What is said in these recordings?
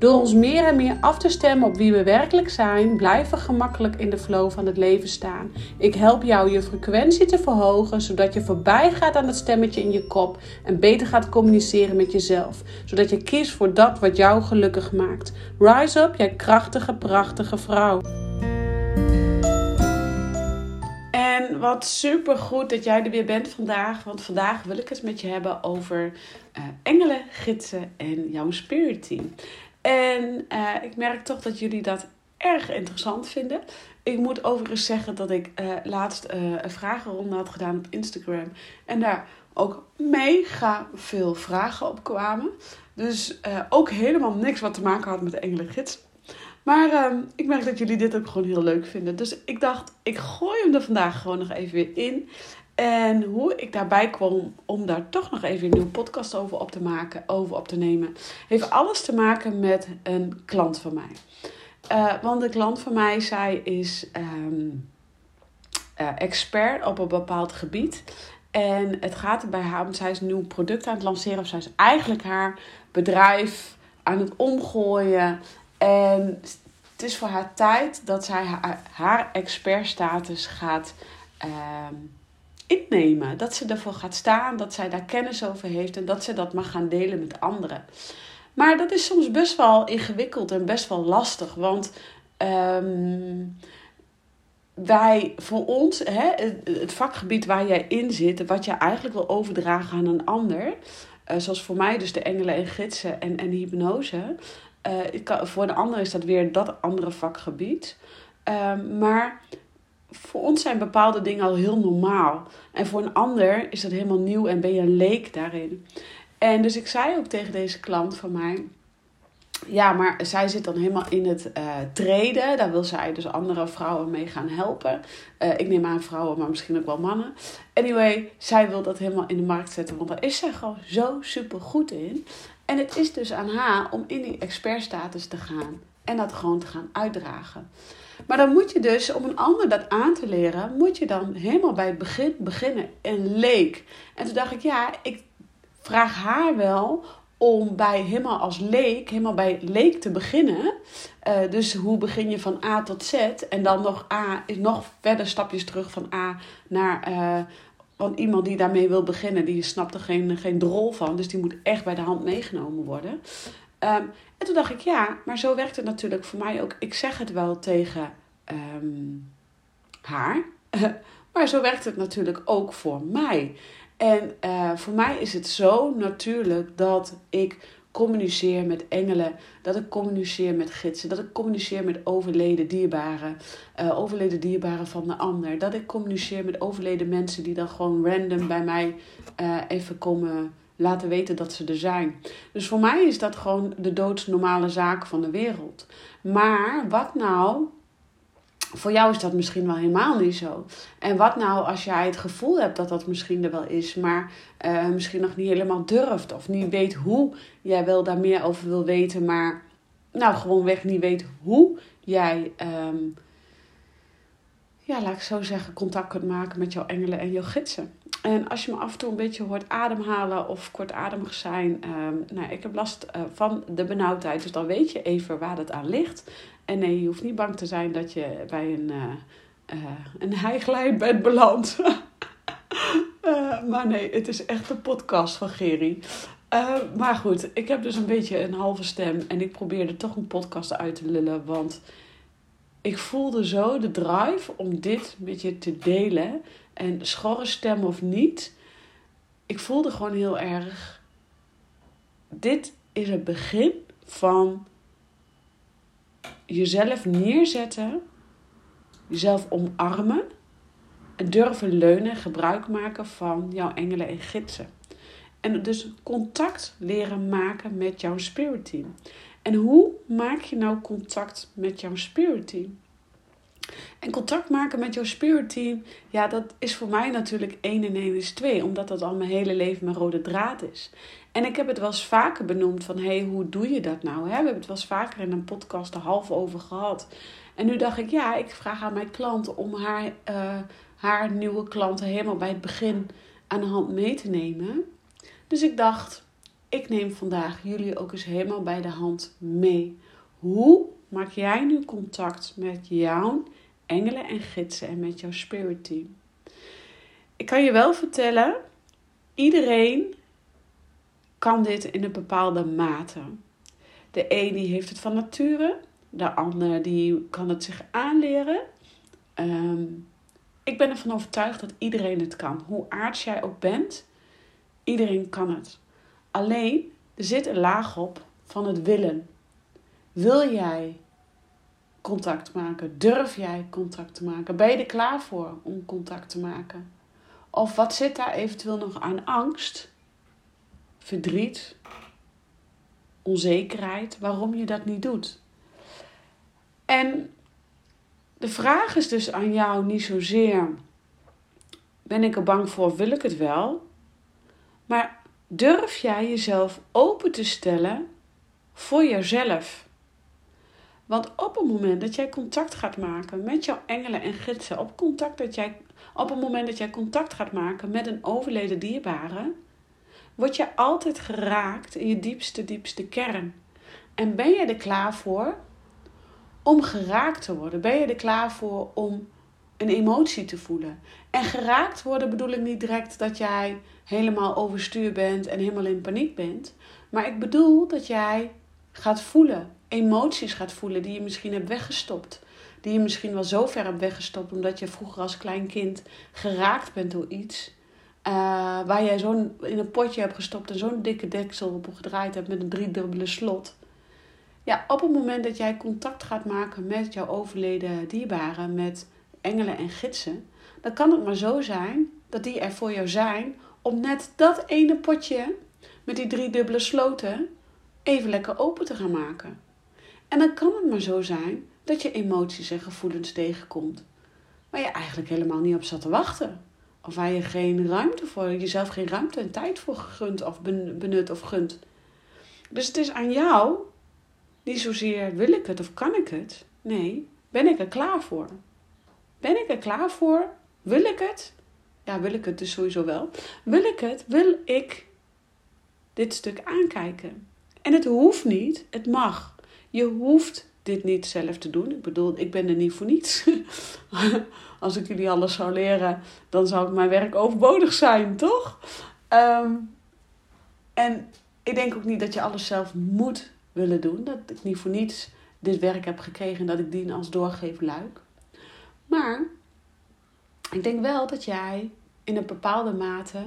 Door ons meer en meer af te stemmen op wie we werkelijk zijn, blijven we gemakkelijk in de flow van het leven staan. Ik help jou je frequentie te verhogen, zodat je voorbij gaat aan het stemmetje in je kop en beter gaat communiceren met jezelf, zodat je kiest voor dat wat jou gelukkig maakt. Rise up, jij krachtige, prachtige vrouw. En wat super goed dat jij er weer bent vandaag. Want vandaag wil ik het met je hebben over uh, engelen, gidsen en jouw spirit team. En uh, ik merk toch dat jullie dat erg interessant vinden. Ik moet overigens zeggen dat ik uh, laatst een vragenronde had gedaan op Instagram. En daar ook mega veel vragen op kwamen. Dus ook helemaal niks wat te maken had met de engelengids. Maar uh, ik merk dat jullie dit ook gewoon heel leuk vinden. Dus ik dacht, ik gooi hem er vandaag gewoon nog even weer in. En hoe ik daarbij kwam om daar toch nog even een nieuwe podcast over op te maken, over op te nemen, heeft alles te maken met een klant van mij. Uh, want de klant van mij, zij is um, uh, expert op een bepaald gebied. En het gaat er bij haar om, zij is een nieuw product aan het lanceren. Of zij is eigenlijk haar bedrijf aan het omgooien. En het is voor haar tijd dat zij haar, haar expertstatus gaat uh, innemen. Dat ze ervoor gaat staan, dat zij daar kennis over heeft en dat ze dat mag gaan delen met anderen. Maar dat is soms best wel ingewikkeld en best wel lastig. Want um, wij, voor ons, hè, het vakgebied waar jij in zit, wat je eigenlijk wil overdragen aan een ander, uh, zoals voor mij dus de engelen en gidsen en, en hypnose, uh, voor de ander is dat weer dat andere vakgebied. Uh, maar voor ons zijn bepaalde dingen al heel normaal. En voor een ander is dat helemaal nieuw en ben je een leek daarin. En dus ik zei ook tegen deze klant van mij. Ja, maar zij zit dan helemaal in het uh, treden. Daar wil zij dus andere vrouwen mee gaan helpen. Uh, ik neem aan vrouwen, maar misschien ook wel mannen. Anyway, zij wil dat helemaal in de markt zetten. Want daar is zij gewoon zo super goed in. En het is dus aan haar om in die expertstatus te gaan en dat gewoon te gaan uitdragen. Maar dan moet je dus, om een ander dat aan te leren, moet je dan helemaal bij het begin beginnen. En leek. En toen dacht ik, ja, ik vraag haar wel om bij helemaal als leek, helemaal bij leek te beginnen. Uh, dus hoe begin je van A tot Z? En dan nog A, nog verder stapjes terug van A naar want iemand die daarmee wil beginnen, die snapt er geen, geen drol van. Dus die moet echt bij de hand meegenomen worden. Um, en toen dacht ik, ja, maar zo werkt het natuurlijk voor mij ook. Ik zeg het wel tegen um, haar. maar zo werkt het natuurlijk ook voor mij. En uh, voor mij is het zo natuurlijk dat ik communiceer met engelen, dat ik communiceer met gidsen, dat ik communiceer met overleden dierbaren, uh, overleden dierbaren van de ander, dat ik communiceer met overleden mensen die dan gewoon random bij mij uh, even komen laten weten dat ze er zijn. Dus voor mij is dat gewoon de doodsnormale zaak van de wereld. Maar wat nou voor jou is dat misschien wel helemaal niet zo. En wat nou als jij het gevoel hebt dat dat misschien er wel is, maar uh, misschien nog niet helemaal durft of niet weet hoe jij wel daar meer over wil weten, maar nou gewoonweg niet weet hoe jij, um, ja, laat ik zo zeggen, contact kunt maken met jouw engelen en jouw gidsen. En als je me af en toe een beetje hoort ademhalen of kortademig zijn, um, nou, ik heb last uh, van de benauwdheid, dus dan weet je even waar het aan ligt. En nee, je hoeft niet bang te zijn dat je bij een, uh, een heiglijn bent beland. maar nee, het is echt een podcast van Geri. maar goed, ik heb dus een beetje een halve stem. En ik probeerde toch een podcast uit te lullen. Want ik voelde zo de drive om dit met je te delen. En schorre stem of niet. Ik voelde gewoon heel erg. Dit is het begin van jezelf neerzetten, jezelf omarmen durven leunen, gebruik maken van jouw engelen en gidsen. En dus contact leren maken met jouw spirit team. En hoe maak je nou contact met jouw spirit team? En contact maken met jouw spirit team, ja, dat is voor mij natuurlijk 1 en 1 is 2, omdat dat al mijn hele leven mijn rode draad is. En ik heb het wel eens vaker benoemd van, hé, hey, hoe doe je dat nou? We hebben het wel eens vaker in een podcast er half over gehad. En nu dacht ik, ja, ik vraag aan mijn klant om haar, uh, haar nieuwe klanten helemaal bij het begin aan de hand mee te nemen. Dus ik dacht, ik neem vandaag jullie ook eens helemaal bij de hand mee. Hoe maak jij nu contact met jouw engelen en gidsen en met jouw spirit team? Ik kan je wel vertellen, iedereen kan dit in een bepaalde mate. De een die heeft het van nature, de ander die kan het zich aanleren. Ehm, ik ben ervan overtuigd dat iedereen het kan. Hoe aards jij ook bent, iedereen kan het. Alleen, er zit een laag op van het willen. Wil jij contact maken? Durf jij contact te maken? Ben je er klaar voor om contact te maken? Of wat zit daar eventueel nog aan angst, verdriet, onzekerheid, waarom je dat niet doet? En de vraag is dus aan jou niet zozeer: ben ik er bang voor, wil ik het wel? Maar durf jij jezelf open te stellen voor jezelf? Want op het moment dat jij contact gaat maken met jouw engelen en gidsen, op, contact dat jij, op het moment dat jij contact gaat maken met een overleden dierbare, word je altijd geraakt in je diepste, diepste kern. En ben je er klaar voor om geraakt te worden? Ben je er klaar voor om een emotie te voelen? En geraakt worden bedoel ik niet direct dat jij helemaal overstuur bent en helemaal in paniek bent. Maar ik bedoel dat jij gaat voelen, emoties gaat voelen die je misschien hebt weggestopt. Die je misschien wel zo ver hebt weggestopt omdat je vroeger als klein kind geraakt bent door iets. Uh, waar jij zo'n in een potje hebt gestopt en zo'n dikke deksel op gedraaid hebt met een driedubbele slot. Ja, op het moment dat jij contact gaat maken met jouw overleden dierbaren, met engelen en gidsen, dan kan het maar zo zijn dat die er voor jou zijn om net dat ene potje met die drie dubbele sloten even lekker open te gaan maken. En dan kan het maar zo zijn dat je emoties en gevoelens tegenkomt waar je eigenlijk helemaal niet op zat te wachten. Of waar je geen ruimte voor, jezelf geen ruimte en tijd voor gunt of benut of gunt. Dus het is aan jou, niet zozeer wil ik het of kan ik het. Nee, ben ik er klaar voor? Ben ik er klaar voor? Wil ik het? Ja, wil ik het dus sowieso wel. Wil ik het? Wil ik dit stuk aankijken? En het hoeft niet, het mag. Je hoeft dit niet zelf te doen. Ik bedoel, ik ben er niet voor niets. Als ik jullie alles zou leren, dan zou mijn werk overbodig zijn, toch? Ehm, en ik denk ook niet dat je alles zelf moet willen doen. Dat ik niet voor niets dit werk heb gekregen en dat ik dien als doorgeefluik. Maar ik denk wel dat jij in een bepaalde mate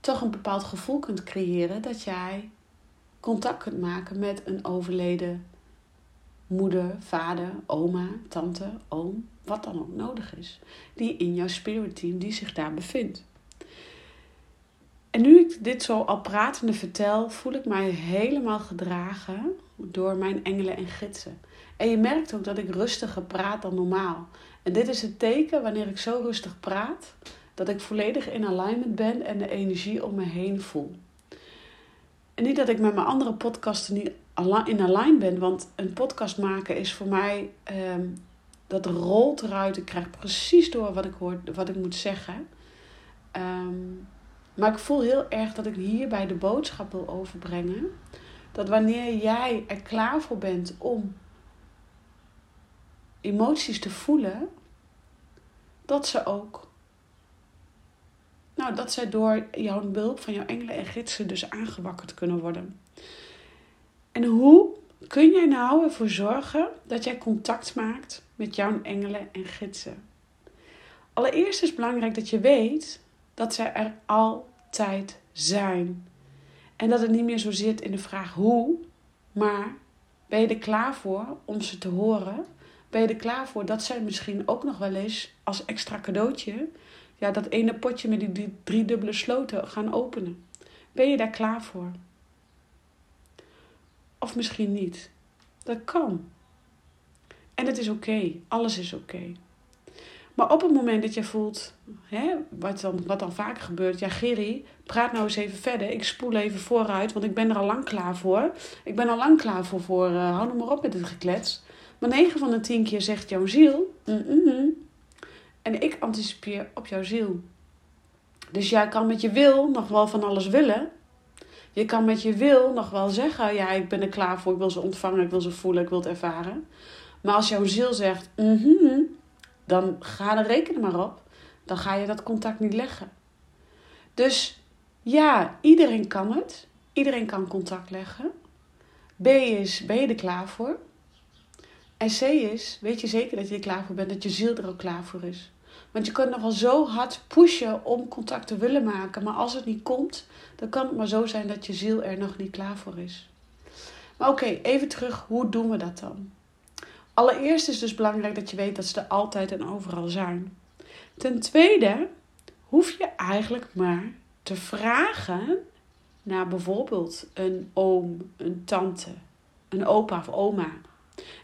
toch een bepaald gevoel kunt creëren dat jij contact kunt maken met een overleden moeder, vader, oma, tante, oom, wat dan ook nodig is, die in jouw spirit team die zich daar bevindt. En nu ik dit zo al pratende vertel, voel ik mij helemaal gedragen door mijn engelen en gidsen. En je merkt ook dat ik rustiger praat dan normaal. En dit is het teken wanneer ik zo rustig praat, dat ik volledig in alignment ben en de energie om me heen voel. En niet dat ik met mijn andere podcasten niet in alignment ben, want een podcast maken is voor mij, um, dat rolt eruit. Ik krijg precies door wat ik, hoor, wat ik moet zeggen. Ehm, maar ik voel heel erg dat ik hierbij de boodschap wil overbrengen. Dat wanneer jij er klaar voor bent om emoties te voelen, dat ze ook, nou, dat zij door jouw behulp van jouw engelen en gidsen dus aangewakkerd kunnen worden. En hoe kun jij nou ervoor zorgen dat jij contact maakt met jouw engelen en gidsen? Allereerst is het belangrijk dat je weet dat ze er altijd zijn. En dat het niet meer zo zit in de vraag hoe, maar ben je er klaar voor om ze te horen? Ben je er klaar voor dat zij misschien ook nog wel eens als extra cadeautje ja, dat ene potje met die drie, dubbele sloten gaan openen? Ben je daar klaar voor? Of misschien niet. Dat kan. En het is oké. Alles is oké. Maar op het moment dat je voelt, hè, wat, dan, wat dan vaak gebeurt, ja, Gerry, praat nou eens even verder. Ik spoel even vooruit, want ik ben er al lang klaar voor. Ik ben al lang klaar voor, voor uh, hou nou maar op met het geklets. Maar 9 van de 10 keer zegt jouw ziel, mm en ik anticipeer op jouw ziel. Dus jij kan met je wil nog wel van alles willen. Je kan met je wil nog wel zeggen, ja, ik ben er klaar voor, ik wil ze ontvangen, ik wil ze voelen, ik wil het ervaren. Maar als jouw ziel zegt, mm dan ga er rekenen maar op. Dan ga je dat contact niet leggen. Dus ja, iedereen kan het. Iedereen kan contact leggen. B is, ben je er klaar voor? En C is, weet je zeker dat je er klaar voor bent, dat je ziel er ook klaar voor is. Want je kunt nog wel zo hard pushen om contact te willen maken. Maar als het niet komt, dan kan het maar zo zijn dat je ziel er nog niet klaar voor is. Maar oké, even terug. Hoe doen we dat dan? Allereerst is dus belangrijk dat je weet dat ze er altijd en overal zijn. Ten tweede hoef je eigenlijk maar te vragen naar bijvoorbeeld een oom, een tante, een opa of oma.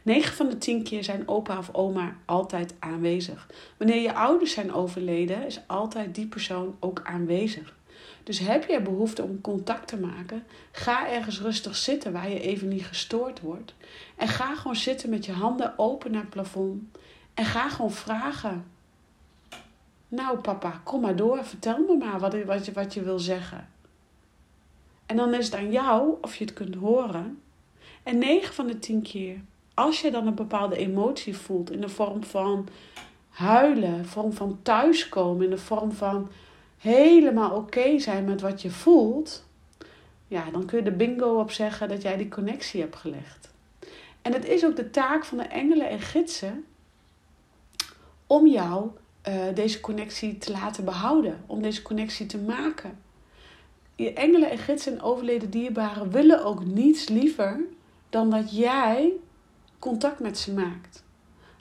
9 van de 10 keer zijn opa of oma altijd aanwezig. Wanneer je ouders zijn overleden, is altijd die persoon ook aanwezig. Dus heb je behoefte om contact te maken, ga ergens rustig zitten waar je even niet gestoord wordt. En ga gewoon zitten met je handen open naar het plafond. En ga gewoon vragen. Nou papa, kom maar door, vertel me maar wat, wat, je, wat je wil zeggen. En dan is het aan jou of je het kunt horen. En 9 van de 10 keer, als je dan een bepaalde emotie voelt in de vorm van huilen, de vorm van thuiskomen, in de vorm van helemaal oké zijn met wat je voelt, ja, dan kun je de bingo op zeggen dat jij die connectie hebt gelegd. En het is ook de taak van de engelen en gidsen om jou uh, deze connectie te laten behouden, om deze connectie te maken. Je engelen en gidsen en overleden dierbaren willen ook niets liever dan dat jij contact met ze maakt.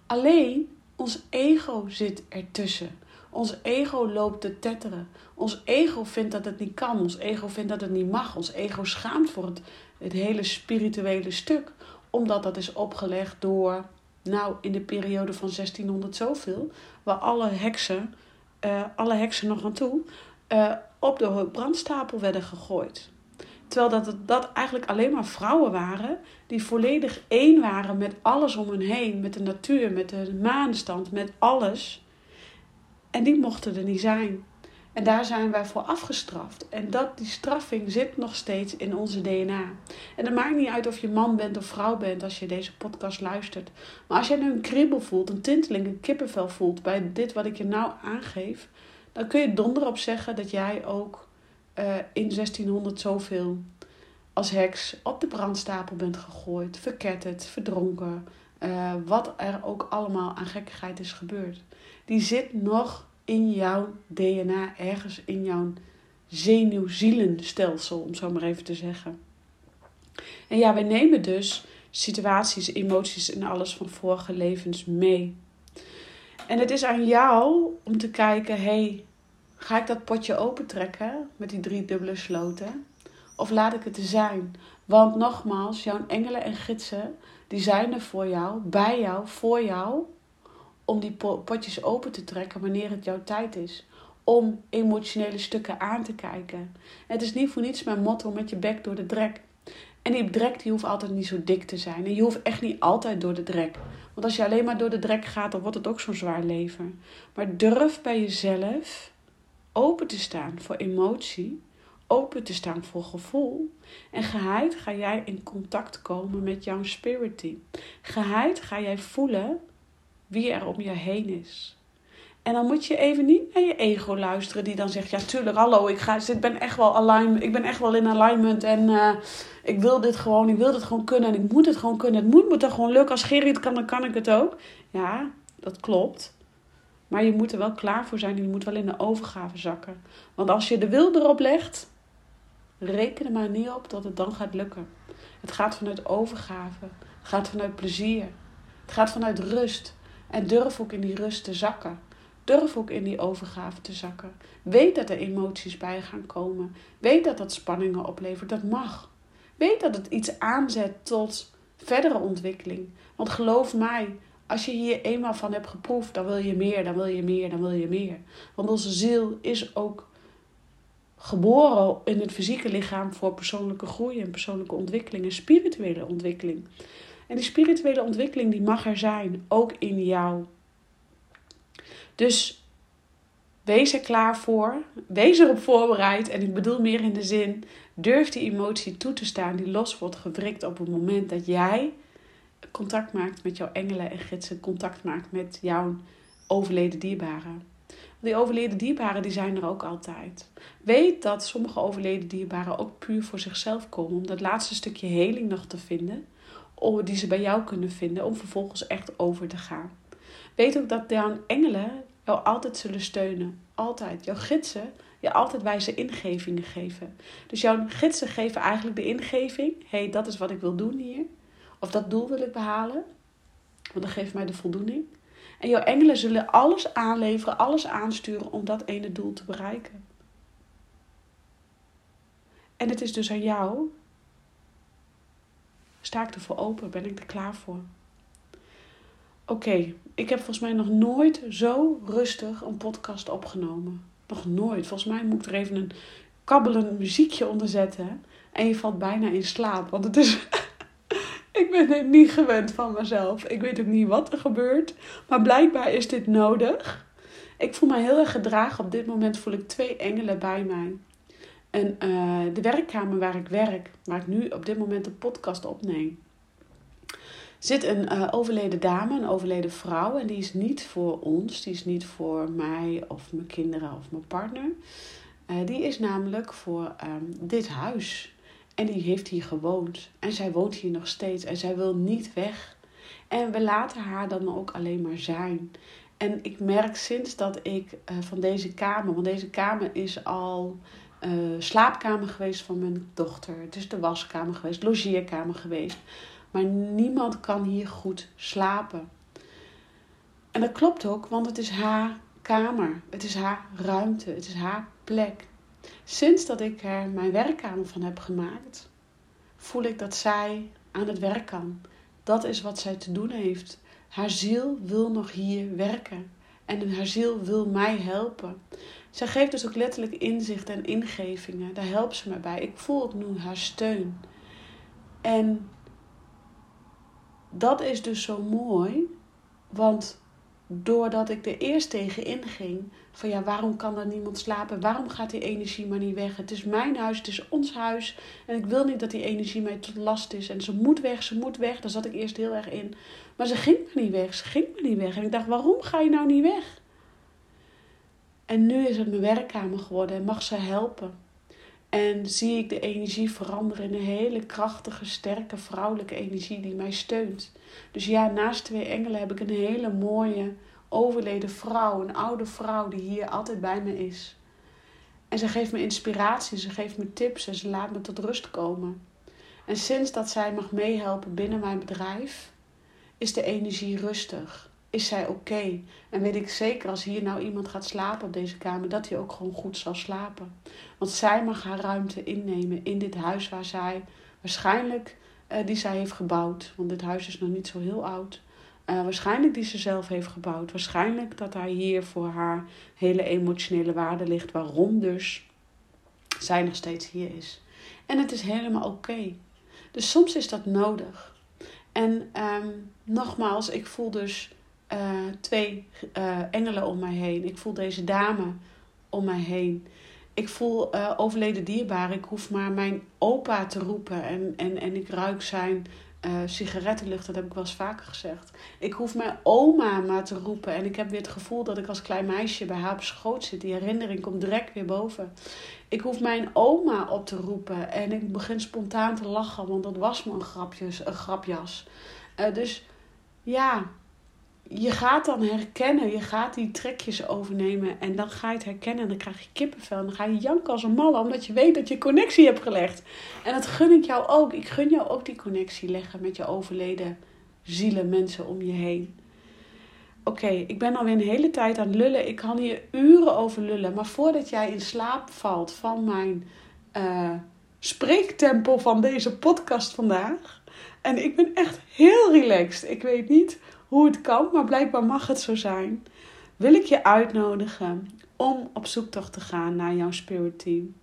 Alleen ons ego zit ertussen. Ons ego loopt te tetteren. Ons ego vindt dat het niet kan. Ons ego vindt dat het niet mag. Ons ego schaamt voor het, het hele spirituele stuk. Omdat dat is opgelegd door, nou, in de periode van 1600 zoveel. Waar alle heksen, uh, alle heksen nog aan toe, uh, op de brandstapel werden gegooid. Terwijl dat, dat eigenlijk alleen maar vrouwen waren die volledig één waren met alles om hen heen. Met de natuur, met de maanstand, met alles. En die mochten er niet zijn. En daar zijn wij voor afgestraft. En dat, die straffing zit nog steeds in onze DNA. En het maakt niet uit of je man bent of vrouw bent als je deze podcast luistert. Maar als jij nu een kribbel voelt, een tinteling, een kippenvel voelt bij dit wat ik je nou aangeef, dan kun je donder op zeggen dat jij ook uh, in 1600 zoveel als heks op de brandstapel bent gegooid, verketterd, verdronken. Uh, wat er ook allemaal aan gekkigheid is gebeurd. Die zit nog in jouw DNA, ergens in jouw zenuwzielenstelsel, om zo maar even te zeggen. En ja, wij nemen dus situaties, emoties en alles van vorige levens mee. En het is aan jou om te kijken: hey, ga ik dat potje opentrekken met die drie dubbele sloten? Of laat ik het er zijn? Want nogmaals, jouw engelen en gidsen, die zijn er voor jou, bij jou, voor jou om die potjes open te trekken wanneer het jouw tijd is. Om emotionele stukken aan te kijken. Het is niet voor niets mijn motto met je bek door de drek. En die drek die hoeft altijd niet zo dik te zijn. En je hoeft echt niet altijd door de drek. Want als je alleen maar door de drek gaat, dan wordt het ook zo'n zwaar leven. Maar durf bij jezelf open te staan voor emotie. Open te staan voor gevoel. En geheid ga jij in contact komen met jouw spirit team. Geheid ga jij voelen wie er om je heen is. En dan moet je even niet naar je ego luisteren, die dan zegt: Ja, tuurlijk, hallo, ik, ga, ben, echt wel ik ben echt wel in alignment en uh, ik wil dit gewoon, ik wil dit gewoon kunnen en ik moet het gewoon kunnen. Het moet me toch gewoon lukken. Als Gerrit kan, dan kan ik het ook. Ja, dat klopt. Maar je moet er wel klaar voor zijn en je moet wel in de overgave zakken. Want als je de wil erop legt, reken er maar niet op dat het dan gaat lukken. Het gaat vanuit overgave, het gaat vanuit plezier, het gaat vanuit rust. En durf ook in die rust te zakken. Durf ook in die overgave te zakken. Weet dat er emoties bij gaan komen. Weet dat dat spanningen oplevert. Dat mag. Weet dat het iets aanzet tot verdere ontwikkeling. Want geloof mij, als je hier eenmaal van hebt geproefd, dan wil je meer, dan wil je meer, dan wil je meer. Want onze ziel is ook geboren in het fysieke lichaam voor persoonlijke groei en persoonlijke ontwikkeling en spirituele ontwikkeling. En die spirituele ontwikkeling die mag er zijn, ook in jou. Dus wees er klaar voor, wees erop voorbereid en ik bedoel meer in de zin, durf die emotie toe te staan die los wordt gewrikt op het moment dat jij contact maakt met jouw engelen en gidsen, contact maakt met jouw overleden dierbaren. Die overleden dierbaren die zijn er ook altijd. Weet dat sommige overleden dierbaren ook puur voor zichzelf komen. Om dat laatste stukje heling nog te vinden. Die ze bij jou kunnen vinden. Om vervolgens echt over te gaan. Weet ook dat jouw engelen jou altijd zullen steunen. Altijd. Jouw gidsen je altijd wijze ingevingen geven. Dus jouw gidsen geven eigenlijk de ingeving. Hé, hey, dat is wat ik wil doen hier. Of dat doel wil ik behalen. Want dat geeft mij de voldoening. En jouw engelen zullen alles aanleveren, alles aansturen om dat ene doel te bereiken. En het is dus aan jou. Sta ik ervoor open? Ben ik er klaar voor? Oké, ik heb volgens mij nog nooit zo rustig een podcast opgenomen. Nog nooit. Volgens mij moet ik er even een kabbelend muziekje onder zetten. En je valt bijna in slaap. Want het is ik ben dit niet gewend van mezelf. Ik weet ook niet wat er gebeurt. Maar blijkbaar is dit nodig. Ik voel me heel erg gedragen. Op dit moment voel ik twee engelen bij mij. En uh, de werkkamer waar ik werk, waar ik nu op dit moment de podcast opneem, zit een uh, overleden dame, een overleden vrouw. En die is niet voor ons, die is niet voor mij of mijn kinderen of mijn partner. Uh, die is namelijk voor um, dit huis. En die heeft hier gewoond. En zij woont hier nog steeds. En zij wil niet weg. En we laten haar dan ook alleen maar zijn. En ik merk sinds dat ik uh, van deze kamer, want deze kamer is al uh, slaapkamer geweest van mijn dochter. Het is de waskamer geweest, logeerkamer geweest. Maar niemand kan hier goed slapen. En dat klopt ook, want het is haar kamer. Het is haar ruimte. Het is haar plek. Sinds dat ik er mijn werkkamer van heb gemaakt, voel ik dat zij aan het werk kan. Dat is wat zij te doen heeft. Haar ziel wil nog hier werken. En haar ziel wil mij helpen. Zij geeft dus ook letterlijk inzicht en ingevingen. Daar helpt ze me bij. Ik voel ook nu haar steun. En dat is dus zo mooi. Want doordat ik er eerst tegen inging, van ja, waarom kan er niemand slapen? Waarom gaat die energie maar niet weg? Het is mijn huis, het is ons huis. En ik wil niet dat die energie mij tot last is. En ze moet weg, ze moet weg. Daar zat ik eerst heel erg in. Maar ze ging maar niet weg, ze ging maar niet weg. En ik dacht, waarom ga je nou niet weg? En nu is het mijn werkkamer geworden en mag ze helpen. En zie ik de energie veranderen in een hele krachtige, sterke vrouwelijke energie die mij steunt. Dus ja, naast twee engelen heb ik een hele mooie overleden vrouw, een oude vrouw die hier altijd bij me is. En ze geeft me inspiratie, ze geeft me tips en ze laat me tot rust komen. En sinds dat zij mag meehelpen binnen mijn bedrijf, is de energie rustig. Is zij oké? En weet ik zeker als hier nou iemand gaat slapen op deze kamer, dat hij ook gewoon goed zal slapen. Want zij mag haar ruimte innemen in dit huis waar zij waarschijnlijk, uh, die zij heeft gebouwd. Want dit huis is nog niet zo heel oud. Uh, waarschijnlijk die ze zelf heeft gebouwd. Waarschijnlijk dat hij hier voor haar hele emotionele waarde ligt. Waarom dus zij nog steeds hier is. En het is helemaal oké. Dus soms is dat nodig. En um, nogmaals, ik voel dus uh, twee uh, engelen om mij heen. Ik voel deze dame om mij heen. Ik voel overleden dierbaar. Ik hoef maar mijn opa te roepen. En, en, en ik ruik zijn sigarettenlucht, dat heb ik wel eens vaker gezegd. Ik hoef mijn oma maar te roepen. En ik heb weer het gevoel dat ik als klein meisje bij haar op schoot zit. Die herinnering komt direct weer boven. Ik hoef mijn oma op te roepen. En ik begin spontaan te lachen, want dat was me een, grapjes, een grapjas. Dus ja, je gaat dan herkennen, je gaat die trekjes overnemen en dan ga je het herkennen en dan krijg je kippenvel en dan ga je janken als een malle omdat je weet dat je connectie hebt gelegd. En dat gun ik jou ook. Ik gun jou ook die connectie leggen met je overleden zielen, mensen om je heen. oké, ik ben alweer een hele tijd aan het lullen. Ik kan hier uren over lullen. Maar voordat jij in slaap valt van mijn uh, spreektempo van deze podcast vandaag. En ik ben echt heel relaxed. Ik weet niet hoe het kan, maar blijkbaar mag het zo zijn. Wil ik je uitnodigen om op zoektocht te gaan naar jouw spirit team.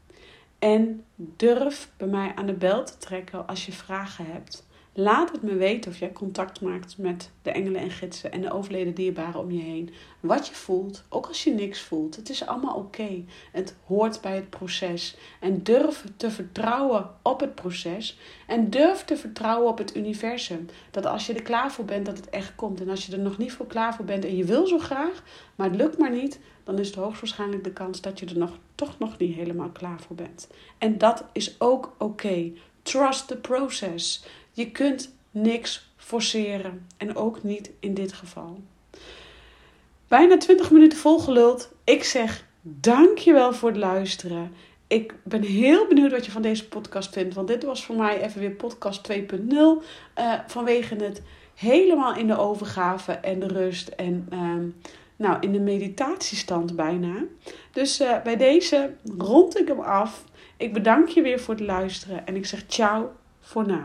En durf bij mij aan de bel te trekken als je vragen hebt. Laat het me weten of jij contact maakt met de engelen en gidsen en de overleden dierbaren om je heen. Wat je voelt, ook als je niks voelt. Het is allemaal oké. Het hoort bij het proces. En durf te vertrouwen op het proces. En durf te vertrouwen op het universum. Dat als je er klaar voor bent, dat het echt komt. En als je er nog niet voor klaar voor bent en je wil zo graag, maar het lukt maar niet, dan is het hoogstwaarschijnlijk de kans dat je er nog, toch nog niet helemaal klaar voor bent. En dat is ook oké. Trust the process. Je kunt niks forceren. En ook niet in dit geval. Bijna 20 minuten volgeluld. Ik zeg dankjewel voor het luisteren. Ik ben heel benieuwd wat je van deze podcast vindt. Want dit was voor mij even weer podcast 2.0. Uh, eh, vanwege het helemaal in de overgave en de rust. En uh, nou, in de meditatiestand bijna. Dus uh, bij deze rond ik hem af. Ik bedank je weer voor het luisteren. En ik zeg ciao voor nu.